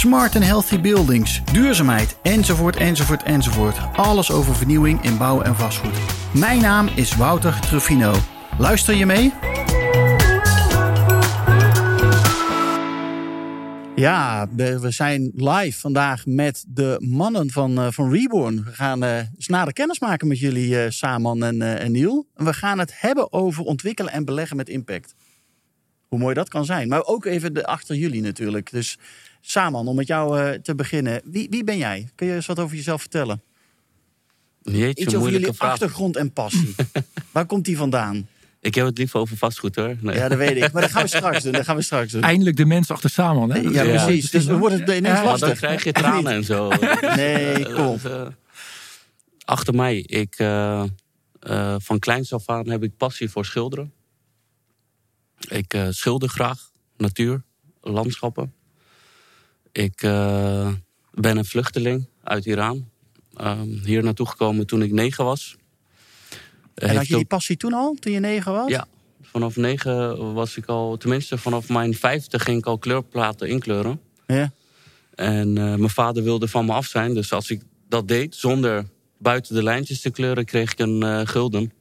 smart and healthy buildings, duurzaamheid, enzovoort, enzovoort, enzovoort. Alles over vernieuwing in bouw en vastgoed. Mijn naam is Wouter Truffino. Luister je mee? Ja, we zijn live vandaag met de mannen van, uh, van Reborn. We gaan uh, kennis maken met jullie, uh, Saman en, en Niel. We gaan het hebben over ontwikkelen en beleggen met impact. Hoe mooi dat kan zijn. Maar ook even de, achter jullie natuurlijk. Dus Saman, om met jou te beginnen. Wie, wie ben jij? Kun je eens wat over jezelf vertellen? Jeetje, Iets over jullie vraag. achtergrond en passie. Waar komt die vandaan? Ik heb het liever over vastgoed hoor. Nee. Ja, dat weet ik. Maar dat gaan we straks doen. Dat gaan we straks doen. Eindelijk de mensen achter samen. Hè? Ja, ja, precies. Dus dan wordt het ineens ja, lastig. Dan krijg je tranen en zo. nee, kom. Uh, achter mij. Ik, uh, uh, van kleins af aan heb ik passie voor schilderen. Ik schilder graag. Natuur, landschappen. Ik ben een vluchteling uit Iran. Um, hier naartoe gekomen toen ik negen was. En had je die passie toen al, toen je negen was? Ja, vanaf negen was ik al, tenminste vanaf mijn vijfde ging ik al kleurplaten inkleuren. Ja. En uh, mijn vader wilde van me af zijn, dus als ik dat deed zonder buiten de lijntjes te kleuren, kreeg ik een uh, gulden.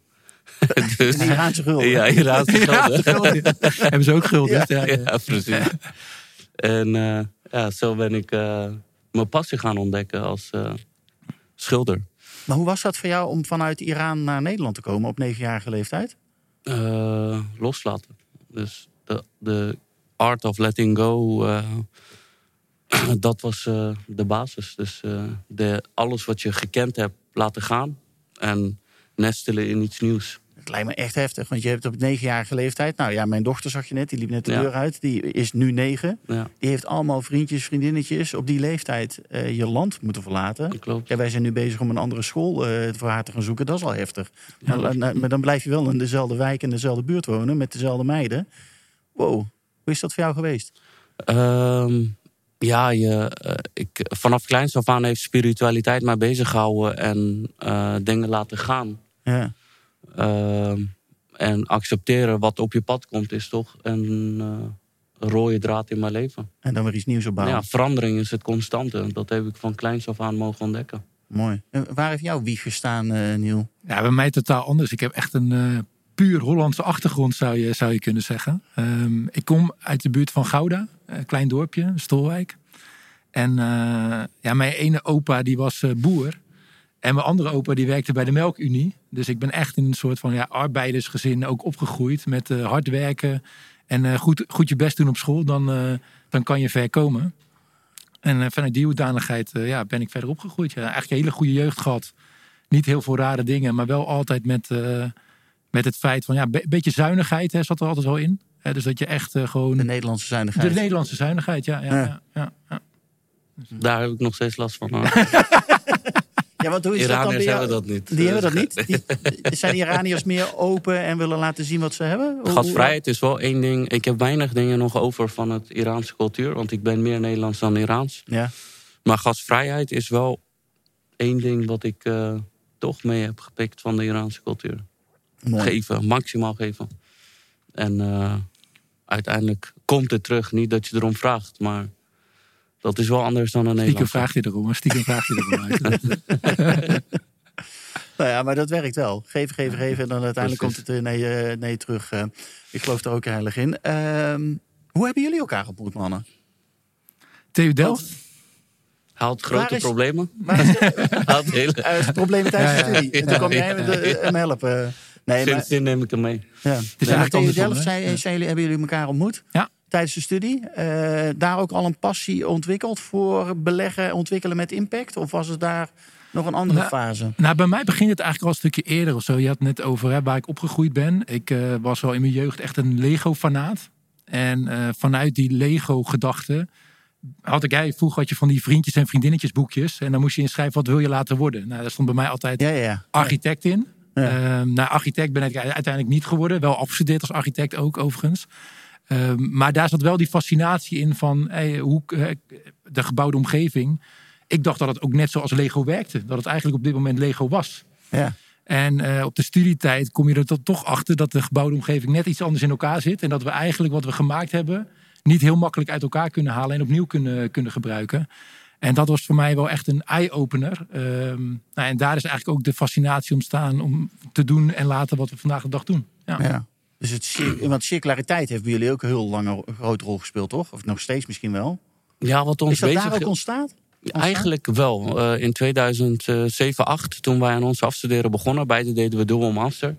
dus, een Iraanse gulden? Ja, Iraanse gulden. gulden. Hebben ze ook gulden? Ja, ja, ja precies. En uh, ja, zo ben ik mijn passie gaan ontdekken als schilder. Maar hoe was dat voor jou om vanuit Iran naar Nederland te komen op negenjarige leeftijd? Uh, loslaten. Dus de, de art of letting go, uh, dat was uh, de basis. Dus de, alles wat je gekend hebt laten gaan en nestelen in iets nieuws. Lijkt me echt heftig, want je hebt op negenjarige leeftijd... Nou ja, mijn dochter zag je net, die liep net de ja. deur uit. Die is nu negen. Ja. Die heeft allemaal vriendjes, vriendinnetjes op die leeftijd uh, je land moeten verlaten. Klopt. Ja, wij zijn nu bezig om een andere school uh, voor haar te gaan zoeken. Dat is al heftig. Ja, maar, maar, maar, dan blijf je wel in dezelfde wijk en dezelfde buurt wonen met dezelfde meiden. Wow, hoe is dat voor jou geweest? Um, ja, je, uh, ik, vanaf kleins af aan heeft spiritualiteit mij bezig gehouden en dingen laten gaan. Ja. Uh, en accepteren wat op je pad komt, is toch een uh, rode draad in mijn leven. En dan weer iets nieuws opbouwen. Ja, verandering is het constante. Dat heb ik van kleins af aan mogen ontdekken. Mooi. En waar heeft jouw wieg gestaan, uh, Niel? Ja, bij mij totaal anders. Ik heb echt een uh, puur Hollandse achtergrond, zou je, zou je kunnen zeggen. Um, ik kom uit de buurt van Gouda, een klein dorpje, Stolwijk. En ja, mijn ene opa die was boer. En mijn andere opa die werkte bij de Melkunie. Dus ik ben echt in een soort van ja, arbeidersgezin ook opgegroeid. Met uh, hard werken en uh, goed, goed je best doen op school. Dan, uh, dan kan je ver komen. En vanuit die hoedanigheid ja, ben ik verder opgegroeid. Ja, eigenlijk een hele goede jeugd gehad. Niet heel veel rare dingen. Maar wel altijd met, met het feit van ja, een be beetje zuinigheid hè, zat er altijd wel in. Hè, dus dat je echt gewoon... De Nederlandse zuinigheid. De Nederlandse zuinigheid, ja. ja, ja. ja, ja. Daar heb ik nog steeds last van. Ja, want hoe is Iraniërs dat dan hebben dat niet. Die hebben dat niet? Die, zijn Iraniërs meer open en willen laten zien wat ze hebben? Gastvrijheid is wel één ding. Ik heb weinig dingen nog over van het Iraanse cultuur. Want ik ben meer Nederlands dan Iraans. Ja. Maar gastvrijheid is wel één ding wat ik uh, toch mee heb gepikt van de Iraanse cultuur. Mooi. Geven, maximaal geven. En uh, uiteindelijk komt het terug. Niet dat je erom vraagt, maar... Dat is wel anders dan een Stiekem Nederlands. vraagt hij erom, maar stiekem vraagt hij erom. nou ja, maar dat werkt wel. Geven, geven, geven. En dan uiteindelijk Precies. komt het naar je, naar je terug. Uh, ik geloof er ook heilig in. Uh, hoe hebben jullie elkaar ontmoet, mannen? TU Delft. Haalt grote is, problemen. Is Haalt hele... uh, problemen tijdens ja, ja. de studie. En toen kwam jij hem helpen. Nee, Sindsdien neem ik hem mee. Ja. Dus nee, TU Delft zijn, zijn jullie, hebben jullie elkaar ontmoet? Ja tijdens de studie. Uh, daar ook al een passie ontwikkeld voor beleggen, ontwikkelen met impact? Of was het daar nog een andere nou, fase? Nou, bij mij begint het eigenlijk al een stukje eerder of zo. Je had het net over hè, waar ik opgegroeid ben. Ik uh, was wel in mijn jeugd echt een Lego-fanaat. En uh, vanuit die Lego-gedachte had ik, jij vroeger had je van die vriendjes en vriendinnetjes boekjes. En dan moest je inschrijven wat wil je laten worden. Nou, daar stond bij mij altijd Ja, ja, ja. architect in. Ja. Ehm, nou, architect ben ik uiteindelijk niet geworden. Wel afgestudeerd als architect ook, overigens. Ehm, maar daar zat wel die fascinatie in van hey, hoe eh, de gebouwde omgeving. Ik dacht dat het ook net zoals Lego werkte. Dat het eigenlijk op dit moment Lego was. ja. En eh, op de studietijd kom je er tot- toch achter dat de gebouwde omgeving net iets anders in elkaar zit. En dat we eigenlijk wat we gemaakt hebben niet heel makkelijk uit elkaar kunnen halen en opnieuw kunnen, kunnen gebruiken. En dat was voor mij wel echt een eye-opener. Ehm, nou, en daar is eigenlijk ook de fascinatie ontstaan om te doen en laten wat we vandaag de dag doen. Ja. Ja. Dus het, want circulariteit heeft bij jullie ook een heel lange grote rol gespeeld, toch? Of nog steeds misschien wel. Ja, wat ons Is dat daar ook ontstaan? Eigenlijk wel. Eh, in 2007, 8 toen wij aan ons afstuderen begonnen, beide deden we dubbel master.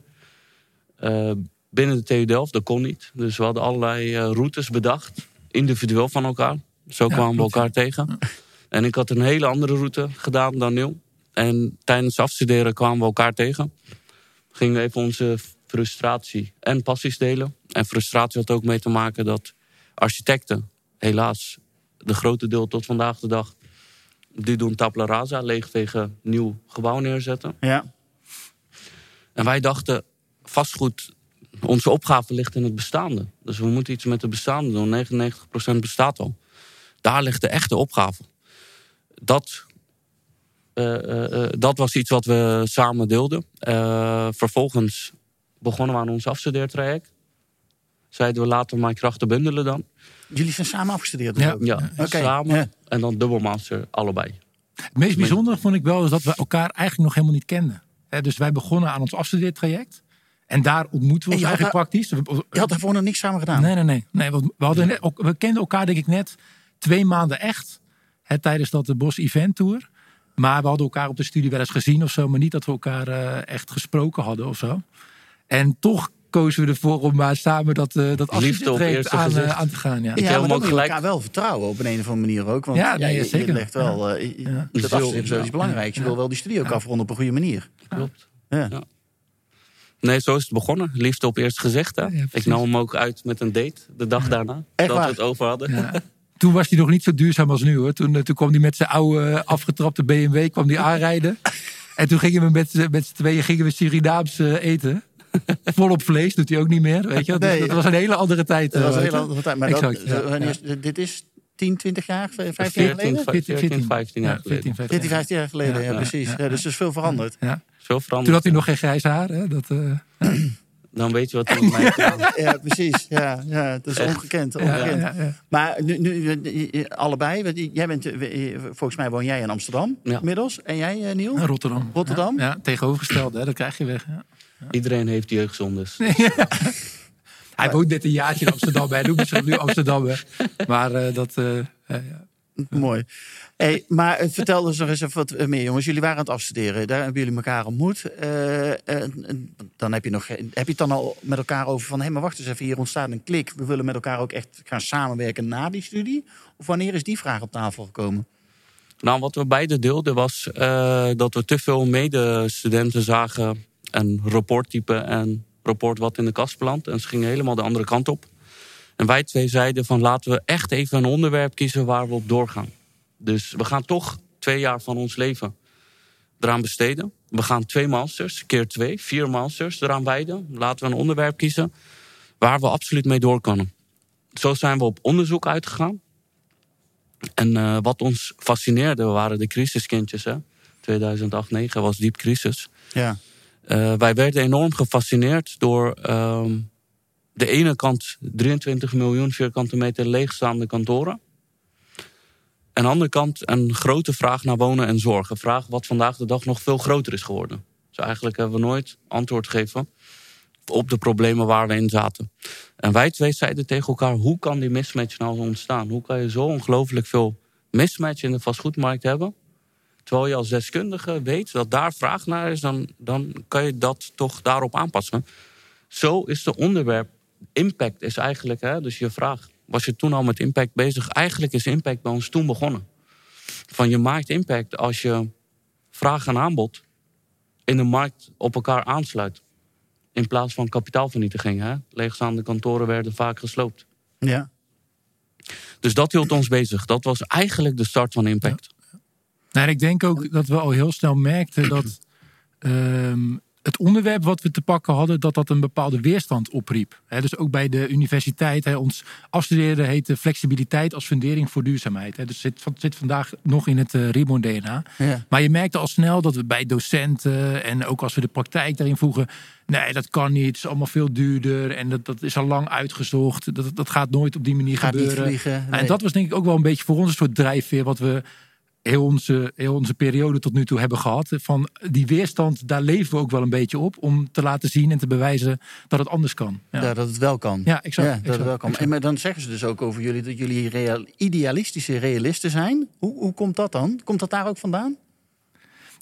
Eh, binnen de TU Delft, dat kon niet. Dus we hadden allerlei eh, routes bedacht, individueel van elkaar. Zo Ja, kwamen we elkaar tegen. En ik had een hele andere route gedaan dan Neil. En tijdens afstuderen kwamen we elkaar tegen. Gingen we even onze frustratie en passies delen. En frustratie had ook mee te maken dat architecten, helaas, de grote deel tot vandaag de dag die doen tabla rasa, leegvegen, nieuw gebouw neerzetten. Ja. En wij dachten, vastgoed, onze opgave ligt in het bestaande. Dus we moeten iets met het bestaande doen. 99% bestaat al. Daar ligt de echte opgave. Dat, eh, eh, eh, dat was iets wat we samen deelden. Vervolgens begonnen we aan ons afstudeertraject. Zeiden we, laten we mijn krachten bundelen dan. Jullie zijn samen afgestudeerd. dus Ja. ook? Ja, Oké, samen. ja. En dan dubbelmaster, allebei. Het meest bijzondere vond ik wel is dat we elkaar eigenlijk nog helemaal niet kenden. Hè, dus wij begonnen aan ons afstudeertraject. En daar ontmoeten we ons je had eigenlijk praktisch. We- Je had daarvoor nog niks samen gedaan. Nee, nee, nee. nee want we, hadden net, we kenden elkaar denk ik net twee maanden echt. Hè, tijdens dat de Bos Event Tour. Maar we hadden elkaar op de studie wel eens gezien of zo. Maar niet dat we elkaar eh, echt gesproken hadden of zo. En toch kozen we ervoor om maar samen dat, eh dat Liefde op afstudeertraject eerste aan, gezicht. aan te gaan. Ja. Ik ja, maar dan gelijk- elkaar wel vertrouwen op een, een of andere manier ook. Want Ja, nee, je, zeker. je legt wel... eh, Ja. Dat is ja. iets belangrijks. Je wil wel die studie ook afronden op een goede manier. Klopt. Ja. Ja. Nee, zo is het begonnen. Liefde op eerste gezicht. Hè? Ja, ik nam hem ook uit met een date de dag daarna. Echt dat waar? we het over hadden. Ja. Toen was hij nog niet zo duurzaam als nu hoor. Toen, toen kwam hij met zijn oude afgetrapte BMW kwam die aanrijden. En toen gingen we met, z'n- met z'n tweeën gingen we Surinaams eten. Volop vlees doet hij ook niet meer. Weet je? Dus Nee. dat was een hele andere tijd. Dat eh, was een weet hele andere tijd. Maar dat, Exact, ja, wanneer is- dit is 10, 20 jaar, 15 jaar 14, geleden? 14, 14, 15 jaar Ja, geleden. 14, 14, 15 jaar geleden, ja, Ja, precies. ja, Ja, dus er is veel veranderd. Ja. Veel veranderd. Toen had hij nog geen grijs haar. Hè? Dat, eh, Dan weet je wat er met mij gedaan heeft. Ja, precies. Ja, ja, dat is Echt. ongekend. ja, ongekend. ja, ja. Maar nu, nu eh, eh, allebei, want jij bent, eh, eh, volgens mij woon jij in Amsterdam Ja. inmiddels. En jij, eh, Niel? Rotterdam. Rotterdam? Ja, ja, tegenovergestelde, hè? dat krijg je weg. Iedereen heeft jeugdzondes. Hij woont net een jaartje in Amsterdam. Hij noemt zich nu Amsterdammer. Maar eh, dat... ja. Mooi. Hey, maar eh, vertel dus nog eens even wat meer, jongens. Jullie waren aan het afstuderen. Daar hebben jullie elkaar ontmoet. Eh, eh, dan heb je, nog, heb je het dan al met elkaar over van... hé, maar wacht eens even, hier ontstaat een klik. We willen met elkaar ook echt gaan samenwerken na die studie. Of wanneer is die vraag op tafel gekomen? Nou, wat we beide deelden was eh, dat we te veel medestudenten zagen. En rapporttype en rapport wat in de kast belandt. En ze gingen helemaal de andere kant op. En wij twee zeiden van laten we echt even een onderwerp kiezen waar we op doorgaan. Dus we gaan toch twee jaar van ons leven eraan besteden. We gaan twee masters, keer twee, vier masters eraan wijden. Laten we een onderwerp kiezen waar we absoluut mee door kunnen. Zo zijn we op onderzoek uitgegaan. En eh, wat ons fascineerde waren de crisiskindjes. Hè? 2008-2009 was diep crisis. Ja. Eh, wij werden enorm gefascineerd door ehm, de ene kant 23 miljoen vierkante meter leegstaande kantoren. En aan de andere kant een grote vraag naar wonen en zorg. Een vraag wat vandaag de dag nog veel groter is geworden. Dus eigenlijk hebben we nooit antwoord gegeven op de problemen waar we in zaten. En wij twee zeiden tegen elkaar, hoe kan die mismatch nou ontstaan? Hoe kan je zo ongelooflijk veel mismatch in de vastgoedmarkt hebben? Terwijl je als deskundige weet dat daar vraag naar is, dan, dan kan je dat toch daarop aanpassen. Zo is de onderwerp. Impact is eigenlijk, hè, dus je vraag, was je toen al met impact bezig? Eigenlijk is impact bij ons toen begonnen. Van je maakt impact als je vraag en aanbod in de markt op elkaar aansluit. In plaats van kapitaalvernietiging. Hè? Leegstaande kantoren werden vaak gesloopt. Ja. Dus dat hield ons bezig. Dat was eigenlijk de start van Impact. Nou, en ik denk ook dat we al heel snel merkten dat ehm, het onderwerp wat we te pakken hadden, dat dat een bepaalde weerstand opriep. Dus ook bij de universiteit, ons afstuderen heette flexibiliteit als fundering voor duurzaamheid. Hè. Dus zit, zit vandaag nog in het uh, Reborn DNA. Ja. Maar je merkte al snel dat we bij docenten en ook als we de praktijk daarin voegen, nee, dat kan niet, het is allemaal veel duurder en dat, dat is al lang uitgezocht. Dat, dat gaat nooit op die manier Gaat niet gebeuren. vliegen. En nee. dat was denk ik ook wel een beetje voor ons een soort drijfveer wat we heel onze, heel onze periode tot nu toe hebben gehad. Van die weerstand, daar leven we ook wel een beetje op. Om te laten zien en te bewijzen dat het anders kan. Ja, Ja, dat het wel kan. ja exact. Ja, dat exact, het wel kan. exact. En maar dan zeggen ze dus ook over jullie dat jullie real, idealistische realisten zijn. Hoe, hoe komt dat dan? Komt dat daar ook vandaan?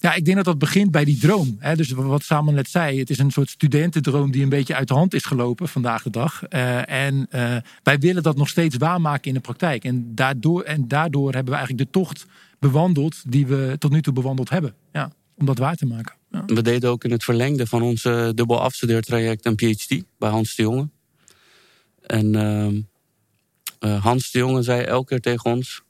Ja, ik denk dat dat begint bij die droom. Hè? Dus wat Samen net zei, het is een soort studentendroom die een beetje uit de hand is gelopen vandaag de dag. Eh, en eh, wij willen dat nog steeds waarmaken in de praktijk. En daardoor, en daardoor hebben we eigenlijk de tocht bewandeld die we tot nu toe bewandeld hebben. Ja, om dat waar te maken. We deden ook in het verlengde van ons eh, dubbel afstudeertraject een PhD bij Hans de Jonge. En ehm, eh, Hans de Jonge zei elke keer tegen ons: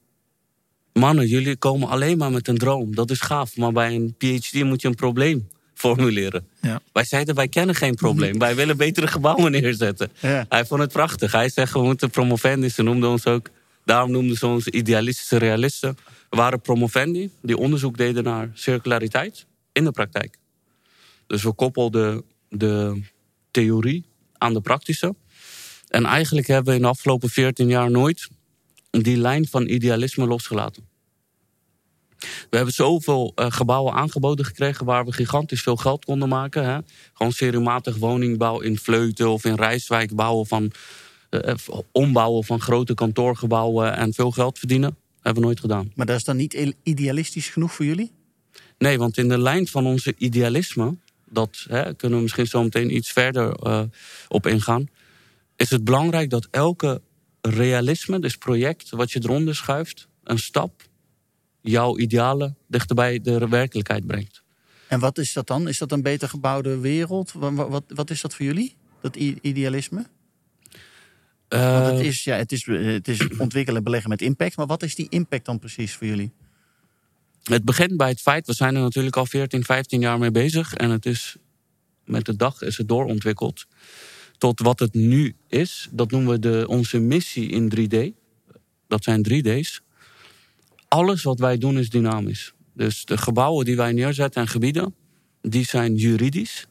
Mannen, jullie komen alleen maar met een droom. Dat is gaaf, maar bij een PhD moet je een probleem formuleren. Ja. Wij zeiden: Wij kennen geen probleem. Wij willen betere gebouwen neerzetten. Ja. Hij vond het prachtig. Hij zegt: We moeten promovendi. Ze noemden ons ook. Daarom noemden ze ons idealistische realisten. We waren promovendi die onderzoek deden naar circulariteit in de praktijk. Dus we koppelden de theorie aan de praktische. En eigenlijk hebben we in de afgelopen 14 jaar nooit die lijn van idealisme losgelaten. We hebben zoveel eh, gebouwen aangeboden gekregen waar we gigantisch veel geld konden maken. Hè? Gewoon seriematig woningbouw in Vleuten of in Rijswijk bouwen van, eh, ombouwen van grote kantoorgebouwen en veel geld verdienen. Hebben we nooit gedaan. Maar dat is dan niet idealistisch genoeg voor jullie? Nee, want in de lijn van onze idealisme, dat hè, kunnen we misschien zo meteen iets verder eh, op ingaan, is het belangrijk dat elke realisme, dus project wat je eronder schuift, een stap jouw idealen dichterbij de werkelijkheid brengt. En wat is dat dan? Is dat een beter gebouwde wereld? Wat, wat, wat is dat voor jullie? Dat idealisme? Want het Eh, is, ja, het, is, het is ontwikkelen, beleggen met impact. Maar wat is die impact dan precies voor jullie? Het begint bij het feit, we zijn er natuurlijk al 14, 15 jaar mee bezig. En het is, met de dag is het doorontwikkeld. Tot wat het nu is, dat noemen we de, onze missie in 3D. Dat zijn 3D's. Alles wat wij doen is dynamisch. Dus de gebouwen die wij neerzetten en gebieden, die zijn juridisch,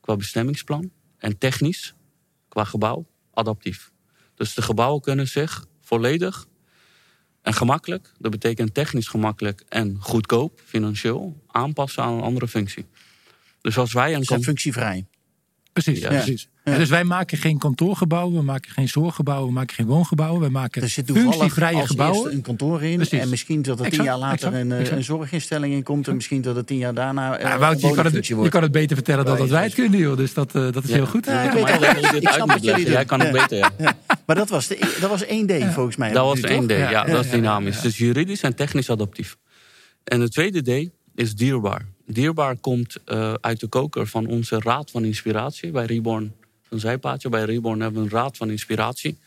qua bestemmingsplan, en technisch, qua gebouw, adaptief. Dus de gebouwen kunnen zich volledig en gemakkelijk, dat betekent technisch gemakkelijk en goedkoop, financieel, aanpassen aan een andere functie. Dus als wij een Ze zijn functievrij. Precies, Ja. precies. Ja. Dus wij maken geen kantoorgebouwen, we maken geen zorggebouwen, we maken geen woongebouwen. We maken Er zit toevallig functievrije als gebouwen. eerste een kantoor in. Precies. En misschien dat er tien jaar later exact, een, eh, exact. een zorginstelling in komt. En misschien dat er tien jaar daarna eh, Ja, een Wout, je kan, het, je kan het beter vertellen dan dat wij je- het kunnen, joh. Dus dat, eh, dat is Ja. heel goed. Ja, ik Ja. weet al, ik snap wat Jij kan het beter. Maar dat was, de, dat was 1D volgens mij. Dat was één D, ja, dat is dynamisch. Dus juridisch en technisch adaptief. En de tweede D is dierbaar. Dierbaar komt eh, uit de koker van onze raad van inspiratie bij Reborn. Een zijpaadje bij Reborn hebben we een raad van inspiratie.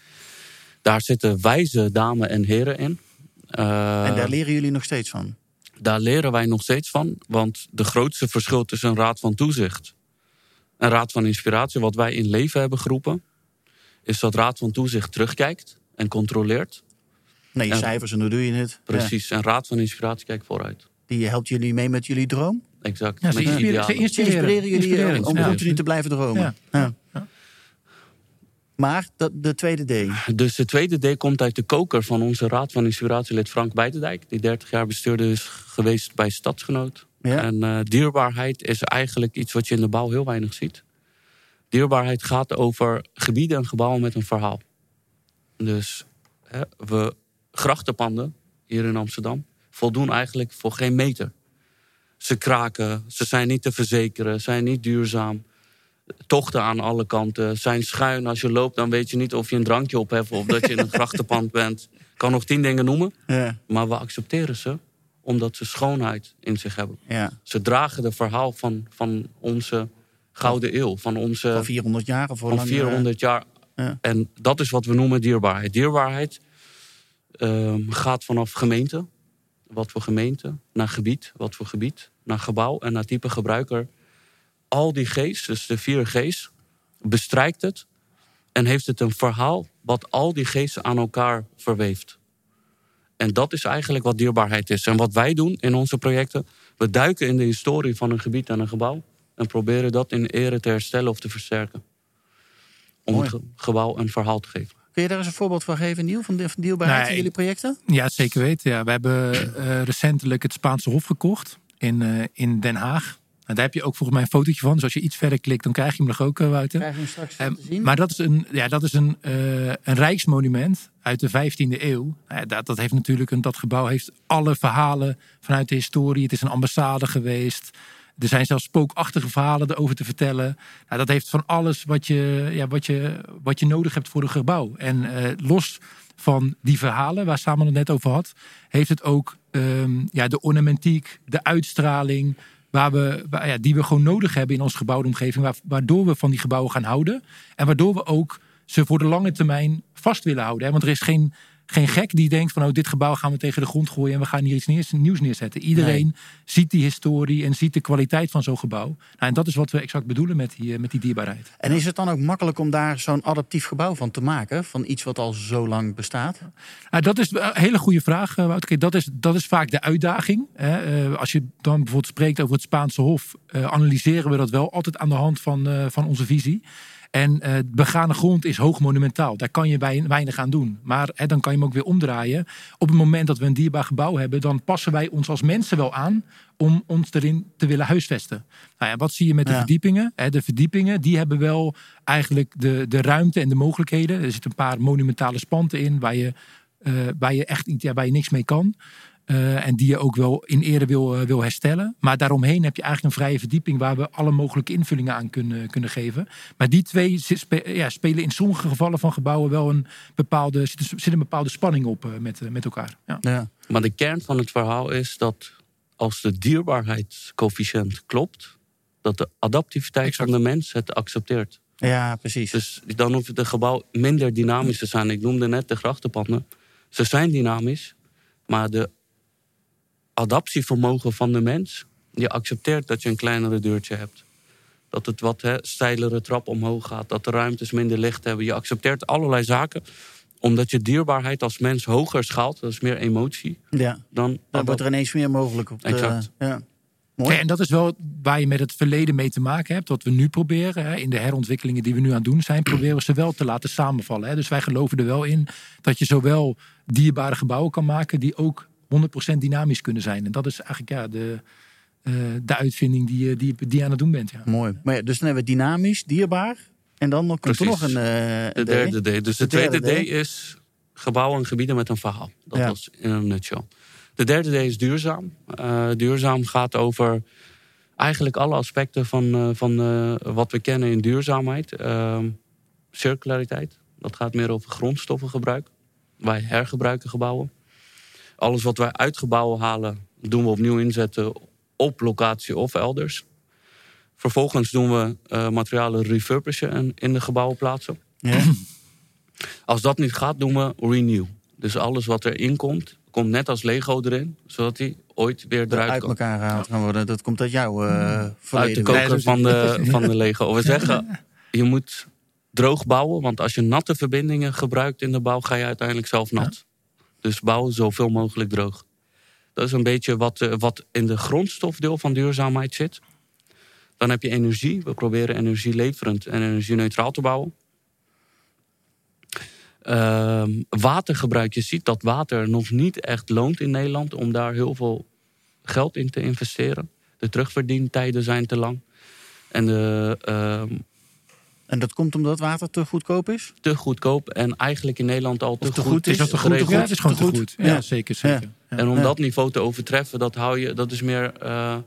Daar zitten wijze dames en heren in. Eh, En daar leren jullie nog steeds van. daar leren wij nog steeds van. Want de grootste verschil tussen een raad van toezicht en raad van inspiratie, wat wij in leven hebben geroepen, is dat raad van toezicht terugkijkt en controleert. Nee, je cijfers en hoe doe je het? Ja. Precies. En raad van inspiratie kijkt vooruit. Die helpt jullie mee met jullie droom. Exact. Ja, ze inspireren, ze idealen. Ze inspireren, inspireren jullie inspireren eh, om continu te blijven dromen. Ja. Maar dat, de tweede D. Dus de tweede D komt uit de koker van onze raad van inspiratielid Frank Buitendijk. Die 30 jaar bestuurder is geweest bij Stadsgenoot. Ja. En eh, dierbaarheid is eigenlijk iets wat je in de bouw heel weinig ziet. Dierbaarheid gaat over gebieden en gebouwen met een verhaal. Dus hè, we grachtenpanden hier in Amsterdam voldoen eigenlijk voor geen meter. Ze kraken, ze zijn niet te verzekeren, zijn niet duurzaam. Tochten aan alle kanten, zijn schuin. Als je loopt, dan weet je niet of je een drankje op hebt of dat je in een grachtenpand bent. Ik kan nog tien dingen noemen, Ja. maar we accepteren ze omdat ze schoonheid in zich hebben. ja. Ze dragen de verhaal van, van onze gouden eeuw, van onze Van 400 jaar of van lang? 400 jaar. Ja. En dat is wat we noemen dierbaarheid. Dierbaarheid ehm, gaat vanaf gemeente, wat voor gemeente, naar gebied, wat voor gebied, naar gebouw en naar type gebruiker. Al die G's, dus de vier G's, bestrijkt het en heeft het een verhaal wat al die G's aan elkaar verweeft. En dat is eigenlijk wat dierbaarheid is. En wat wij doen in onze projecten, we duiken in de historie van een gebied en een gebouw en proberen dat in ere te herstellen of te versterken. Om Mooi. het ge- gebouw een verhaal te geven. Kun je daar eens een voorbeeld van geven, Niel, van, de, van deelbaarheid in jullie projecten? Ja, zeker weten. Ja. We hebben eh, recentelijk het Spaanse Hof gekocht in, eh, in Den Haag. En daar heb je ook volgens mij een fotootje van. Dus als je iets verder klikt, dan krijg je hem nog ook, eh, Wouter. Krijgen we hem straks Ehm, te zien? maar dat is een, ja, dat is een, eh, een rijksmonument uit de 15e eeuw. Nou dat, dat, heeft natuurlijk een, dat gebouw heeft alle verhalen vanuit de historie. Het is een ambassade geweest. Er zijn zelfs spookachtige verhalen erover te vertellen. Nou, dat heeft van alles wat je, ja, wat, je, wat je nodig hebt voor een gebouw. En los van die verhalen waar Samen het net over had, heeft het ook ehm, ja, de ornamentiek, de uitstraling, waar we, waar, ja, die we gewoon nodig hebben in onze gebouwde omgeving, waar- waardoor we van die gebouwen gaan houden. En waardoor we ook ze voor de lange termijn vast willen houden. Hè? Want er is geen, geen gek die denkt van oh, dit gebouw gaan we tegen de grond gooien en we gaan hier iets neers- nieuws neerzetten. Iedereen ziet die historie en ziet de kwaliteit van zo'n gebouw. Nou, en dat is wat we exact bedoelen met die, eh, met die dierbaarheid. En is het dan ook makkelijk om daar zo'n adaptief gebouw van te maken? Van iets wat al zo lang bestaat? Nou, dat is een hele goede vraag, eh. Kijk, dat, is, dat is vaak de uitdaging. Hè. Eh, als je dan bijvoorbeeld spreekt over het Spaanse Hof, analyseren we dat wel altijd aan de hand van, van onze visie. En eh begane grond is hoog monumentaal. Daar kan je bij- weinig aan doen. Maar hè, dan kan je hem ook weer omdraaien. Op het moment dat we een dierbaar gebouw hebben, dan passen wij ons als mensen wel aan om ons erin te willen huisvesten. Nou ja, wat zie je met de Ja. verdiepingen? Hè, de verdiepingen die hebben wel eigenlijk de, de ruimte en de mogelijkheden. Er zitten een paar monumentale spanten in waar je eh, waar je echt ja, waar je niks mee kan. Eh, en die je ook wel in ere wil, eh, wil herstellen. Maar daaromheen heb je eigenlijk een vrije verdieping waar we alle mogelijke invullingen aan kunnen, kunnen geven. Maar die twee spe- ja, spelen in sommige gevallen van gebouwen wel een bepaalde, zit, er- zit een bepaalde spanning op eh, met, met elkaar. Ja. Ja. Maar de kern van het verhaal is dat als de dierbaarheidscoëfficiënt klopt, dat de adaptiviteit Exact. van de mens het accepteert. ja, precies. Dus dan hoeft het gebouw minder dynamisch te zijn. Ik noemde net de grachtenpanden. Ze zijn dynamisch, maar de adaptievermogen van de mens, die accepteert dat je een kleinere deurtje hebt. Dat het wat hè, steilere trap omhoog gaat, dat de ruimtes minder licht hebben. Je accepteert allerlei zaken, omdat je dierbaarheid als mens hoger schaalt. Dat is meer emotie ja. dan. Dan wordt er ineens meer mogelijk op de, Exact. Ja. Mooi. En dat is wel waar je met het verleden mee te maken hebt. Wat we nu proberen, hè, in de herontwikkelingen die we nu aan het doen zijn, proberen we ze wel te laten samenvallen. Hè. Dus wij geloven er wel in dat je zowel dierbare gebouwen kan maken die ook 100% dynamisch kunnen zijn. En dat is eigenlijk ja, de, eh, de uitvinding die, je- die, die je aan het doen bent. Ja. Mooi. Maar ja, dus dan hebben we dynamisch, dierbaar. En dan komt er nog een. eh, De een derde D. Dus de, tweede D. Is gebouwen en gebieden met een verhaal. Dat Ja. was in een nutshell. De derde D is duurzaam. Eh, duurzaam gaat over eigenlijk alle aspecten van, eh, van eh, wat we kennen in duurzaamheid. Ehm, circulariteit. Dat gaat meer over grondstoffengebruik. Wij hergebruiken gebouwen. Alles wat wij uit gebouwen halen, doen we opnieuw inzetten op locatie of elders. Vervolgens doen we eh, materialen refurbishen en in de gebouwen plaatsen. Ja. Als dat niet gaat, doen we renew. Dus alles wat erin komt, komt net als Lego erin, zodat hij ooit weer eruit uit elkaar gehaald gaan worden. Dat komt uit jouw eh Uit de koker dus- van, de, van de Lego. We zeggen, je moet droog bouwen, want als je natte verbindingen gebruikt in de bouw, ga je uiteindelijk zelf nat. Dus bouw zoveel mogelijk droog. Dat is een beetje wat, eh, wat in de grondstofdeel van duurzaamheid zit. Dan heb je energie. We proberen energieleverend en energie-neutraal te bouwen. Ehm, watergebruik. Je ziet dat water nog niet echt loont in Nederland om daar heel veel geld in te investeren. De terugverdientijden zijn te lang. En de, ehm, En dat komt omdat water te goedkoop is? te goedkoop en eigenlijk in Nederland al te, te goed, goed Is dat te goed? geregeld. Ja, het is gewoon Te te goed. goed. Ja. Ja, zeker. zeker. Ja. En om Ja. dat niveau te overtreffen, dat, hou je, dat is meer. eh,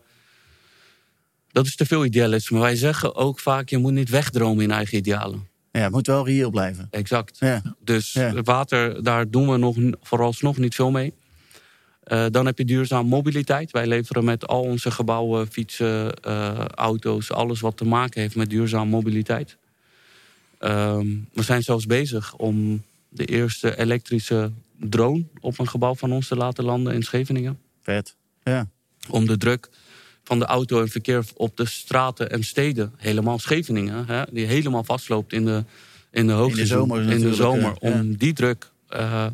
dat is te veel idealisme. Wij zeggen ook vaak: je moet niet wegdromen in eigen idealen. Ja, het moet wel reëel blijven. Exact. Ja. Dus Ja. water, daar doen we nog, vooralsnog niet veel mee. Eh, dan heb je duurzaam mobiliteit. Wij leveren met al onze gebouwen, fietsen, eh, auto's, alles wat te maken heeft met duurzaam mobiliteit. Ehm, we zijn zelfs bezig om de eerste elektrische drone op een gebouw van ons te laten landen in Scheveningen. Vet. Ja. Om de druk van de auto en verkeer op de straten en steden, helemaal Scheveningen, hè, die helemaal vastloopt in de, in de hoogseizoen, zomer in de zomer, ja. om die druk eh,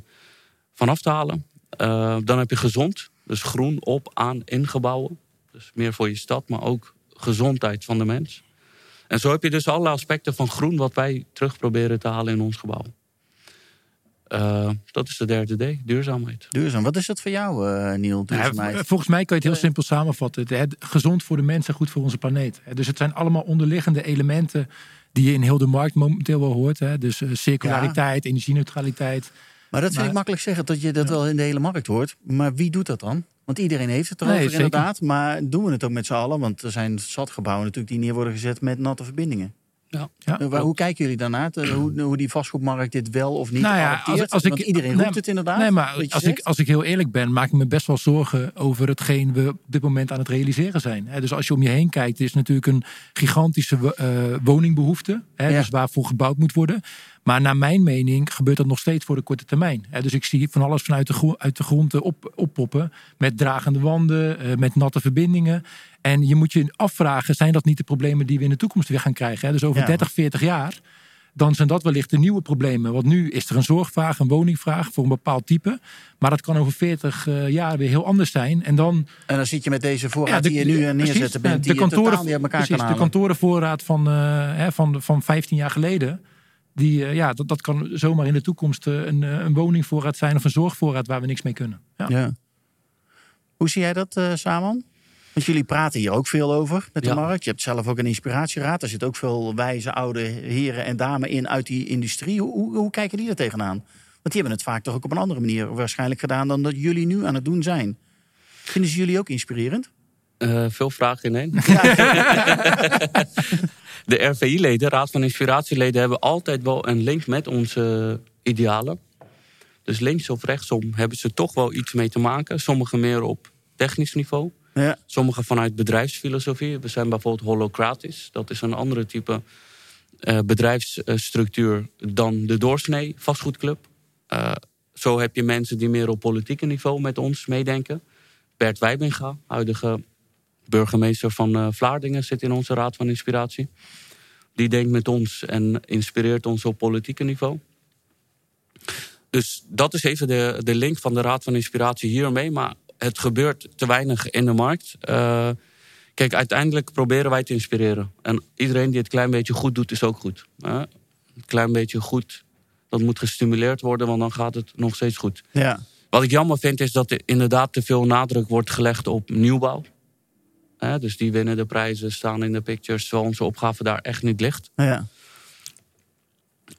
vanaf te halen. Eh, dan heb je gezond, dus groen op, aan, in gebouwen. Dus meer voor je stad, maar ook gezondheid van de mens. En zo heb je dus alle aspecten van groen wat wij terug proberen te halen in ons gebouw. Eh, dat is de derde D, duurzaamheid. Duurzaam. Wat is dat voor jou, eh Niel? Duurzaamheid? v- volgens mij kan je het heel simpel samenvatten. Het, gezond voor de mensen, goed voor onze planeet. Hè. Dus het zijn allemaal onderliggende elementen die je in heel de markt momenteel wel hoort. Hè. Dus eh, circulariteit, energieneutraliteit. Maar dat vind Maar- ik makkelijk zeggen, dat je dat wel in de hele markt hoort. Maar wie doet dat dan? Want iedereen heeft het Nee, erover zeker. inderdaad. Maar doen we het ook met z'n allen? Want er zijn zat gebouwen natuurlijk die neer worden gezet met natte verbindingen. Ja. Ja. Waar- hoe kijken jullie daarnaar? Hoe, hoe die vastgoedmarkt dit wel of niet Nou ja, als- als ik- Want iedereen nee, roept het inderdaad. Nee, maar als ik, als ik heel eerlijk ben, maak ik me best wel zorgen over hetgeen we op dit moment aan het realiseren zijn. Dus als je om je heen kijkt, is natuurlijk een gigantische eh, woningbehoefte. Dus waarvoor gebouwd moet worden. Maar naar mijn mening gebeurt dat nog steeds voor de korte termijn. Dus ik zie van alles vanuit de, uit de grond eh, op, oppoppen. Met dragende wanden, eh, met natte verbindingen. En je moet je afvragen, zijn dat niet de problemen die we in de toekomst weer gaan krijgen? Dus over Ja. 30, 40 jaar dan zijn dat wellicht de nieuwe problemen. Want nu is er een zorgvraag, een woningvraag voor een bepaald type. Maar dat kan over 40 eh, jaar weer heel anders zijn. En dan En dan zit je met deze ja, voorraad die je nu precies, neerzetten bent, ja, die je totaal niet uit elkaar precies, kan de kantorenvoorraad van, hè, van, van 15 jaar geleden. Die, eh, ja, dat, dat kan zomaar in de toekomst eh, een, eh, een woningvoorraad zijn of een zorgvoorraad waar we niks mee kunnen. Ja. Ja. Hoe zie jij dat, eh Saman? Want jullie praten hier ook veel over met de Ja. markt. Je hebt zelf ook een inspiratieraad. Er zitten ook veel wijze oude heren en dames in uit die industrie. Hoe, hoe, hoe kijken die er tegenaan? Want die hebben het vaak toch ook op een andere manier waarschijnlijk gedaan dan dat jullie nu aan het doen zijn. Vinden ze jullie ook inspirerend? Eh, veel vragen in één. de RVI-leden, Raad van Inspiratieleden, hebben altijd wel een link met onze idealen. Dus links of rechtsom hebben ze toch wel iets mee te maken. Sommigen meer op technisch niveau. Ja, Sommigen vanuit bedrijfsfilosofie. We zijn bijvoorbeeld holocratisch. Dat is een andere type eh, bedrijfsstructuur dan de doorsnee vastgoedclub. Eh, zo heb je mensen die meer op politieke niveau met ons meedenken. Bert Wijbinga, huidige burgemeester van eh, Vlaardingen, zit in onze Raad van Inspiratie. Die denkt met ons en inspireert ons op politieke niveau. Dus dat is even de, de link van de Raad van Inspiratie hiermee. Maar het gebeurt te weinig in de markt. Eh, kijk, uiteindelijk proberen wij te inspireren. En iedereen die het klein beetje goed doet, is ook goed. hè. een klein beetje goed, dat moet gestimuleerd worden, want dan gaat het nog steeds goed. ja. Wat ik jammer vind, is dat er inderdaad te veel nadruk wordt gelegd op nieuwbouw. Hè, dus die winnen de prijzen, staan in de pictures, terwijl onze opgave daar echt niet ligt. ja.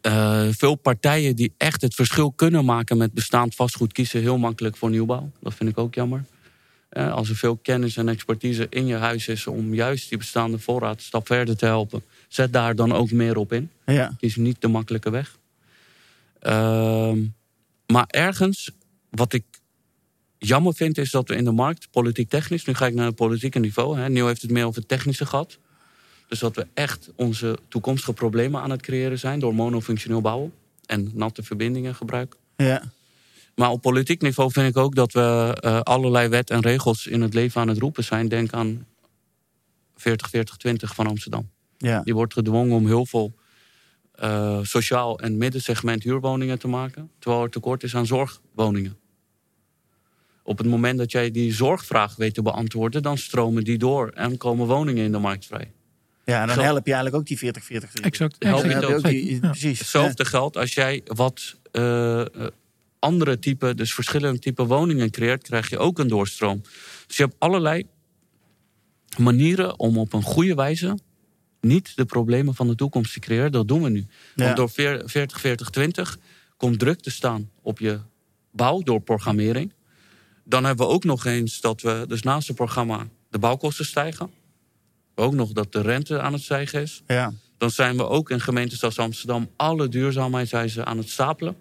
Eh, veel partijen die echt het verschil kunnen maken met bestaand vastgoed kiezen heel makkelijk voor nieuwbouw. Dat vind ik ook jammer. Als er veel kennis en expertise in je huis is om juist die bestaande voorraad een stap verder te helpen, zet daar dan ook meer op in. ja. Kies niet de makkelijke weg. Ehm, maar ergens, wat ik jammer vind, is dat we in de markt, politiek-technisch, nu ga ik naar het politieke niveau. Hè, Neil heeft het meer over het technische gehad. Dus dat we echt onze toekomstige problemen aan het creëren zijn door monofunctioneel bouwen en natte verbindingen gebruiken. ja. Maar op politiek niveau vind ik ook dat we eh, allerlei wet en regels in het leven aan het roepen zijn. Denk aan 40-40-20 van Amsterdam. ja. Die wordt gedwongen om heel veel eh, sociaal en middensegment huurwoningen te maken. Terwijl er tekort is aan zorgwoningen. Op het moment dat jij die zorgvraag weet te beantwoorden, dan stromen die door en komen woningen in de markt vrij. Ja, en dan Zo. help je eigenlijk ook die 40, 40, Exact. Help je ook. ook die, Ja. precies. Hetzelfde geldt als jij wat eh, eh, andere type, dus verschillende type woningen creëert, krijg je ook een doorstroom. Dus je hebt allerlei manieren om op een goede wijze niet de problemen van de toekomst te creëren. Dat doen we nu. Ja. Want door 40, 40, 20 komt druk te staan op je bouw door programmering. Dan hebben we ook nog eens dat we, dus naast het programma, de bouwkosten stijgen. Ook nog dat de rente aan het stijgen is Ja. dan zijn we ook in gemeentes als Amsterdam alle duurzaamheidseisen aan het stapelen.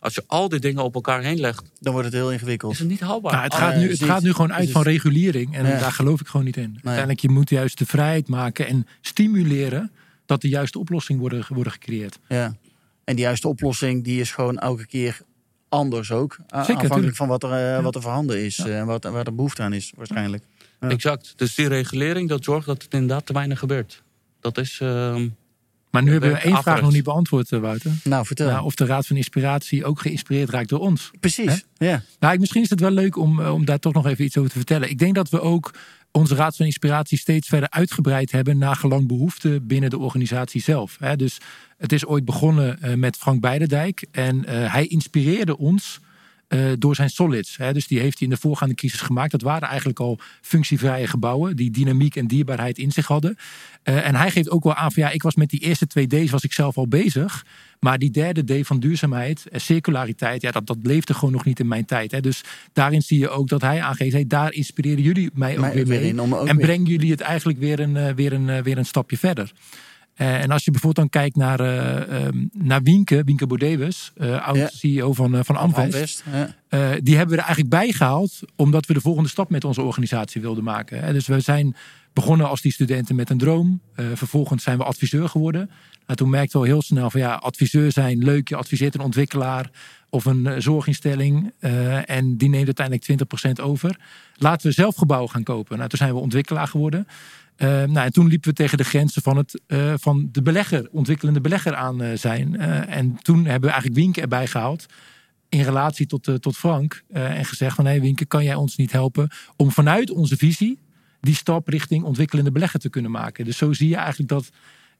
Als je al die dingen op elkaar heen legt, Dan wordt het heel ingewikkeld. is het niet haalbaar. Nou, het, Ah, gaat nu, is het gaat nu gewoon uit van regulering. En Ja. daar geloof ik gewoon niet in. Uiteindelijk, je moet juist de vrijheid maken en stimuleren dat de juiste oplossingen worden, worden gecreëerd. Ja. En die juiste oplossing die is gewoon elke keer anders ook. tuurlijk. afhankelijk van wat er, eh, wat er voorhanden is en wat, waar de behoefte aan is waarschijnlijk. Ja. Exact. Dus die regulering dat zorgt dat het inderdaad te weinig gebeurt. Dat is. ehm, Maar nu hebben we één vraag nog niet beantwoord, eh, Wouter. Nou, vertel. Nou, of de Raad van Inspiratie ook geïnspireerd raakt door ons. Precies, ja. Nou, ik- misschien is het wel leuk om, eh, om daar toch nog even iets over te vertellen. Ik denk dat we ook onze Raad van Inspiratie steeds verder uitgebreid hebben naar gelang behoefte binnen de organisatie zelf. Dus het is ooit begonnen eh, met Frank Beidendijk en eh, hij inspireerde ons. Eh, door zijn solids. Hè. Dus die heeft hij in de voorgaande crisis gemaakt. Dat waren eigenlijk al functievrije gebouwen die dynamiek en dierbaarheid in zich hadden. Eh, en hij geeft ook wel aan van ja, ik was met die eerste twee D's was ik zelf al bezig. Maar die derde D van duurzaamheid en circulariteit, ja, dat, dat leefde gewoon nog niet in mijn tijd. Hè. Dus daarin zie je ook dat hij aangeeft, hey, daar inspireren jullie mij ook Mij weer mee. ook en brengen jullie het eigenlijk weer een, eh, weer een, weer een stapje verder. Eh, en als je bijvoorbeeld dan kijkt naar, eh, ehm, naar Wienke, Wienke Bodewes, eh oud Ja. CEO van, eh, van Amvest. Ja. Eh, die hebben we er eigenlijk bij gehaald omdat we de volgende stap met onze organisatie wilden maken. hè. Dus we zijn begonnen als die studenten met een droom. Eh, vervolgens zijn we adviseur geworden. Nou, toen merkten we al heel snel van ja, adviseur zijn leuk. Je adviseert een ontwikkelaar of een eh, zorginstelling. eh, en die neemt uiteindelijk 20% over. Laten we zelf gebouwen gaan kopen. Nou, toen zijn we ontwikkelaar geworden. Eh, nou, en toen liepen we tegen de grenzen van, het, eh, van de belegger, ontwikkelende belegger aan eh, zijn. Eh, en toen hebben we eigenlijk Wienke erbij gehaald in relatie tot, tot Frank en gezegd van hé hey Winke, kan jij ons niet helpen om vanuit onze visie die stap richting ontwikkelende belegger te kunnen maken. Dus zo zie je eigenlijk dat,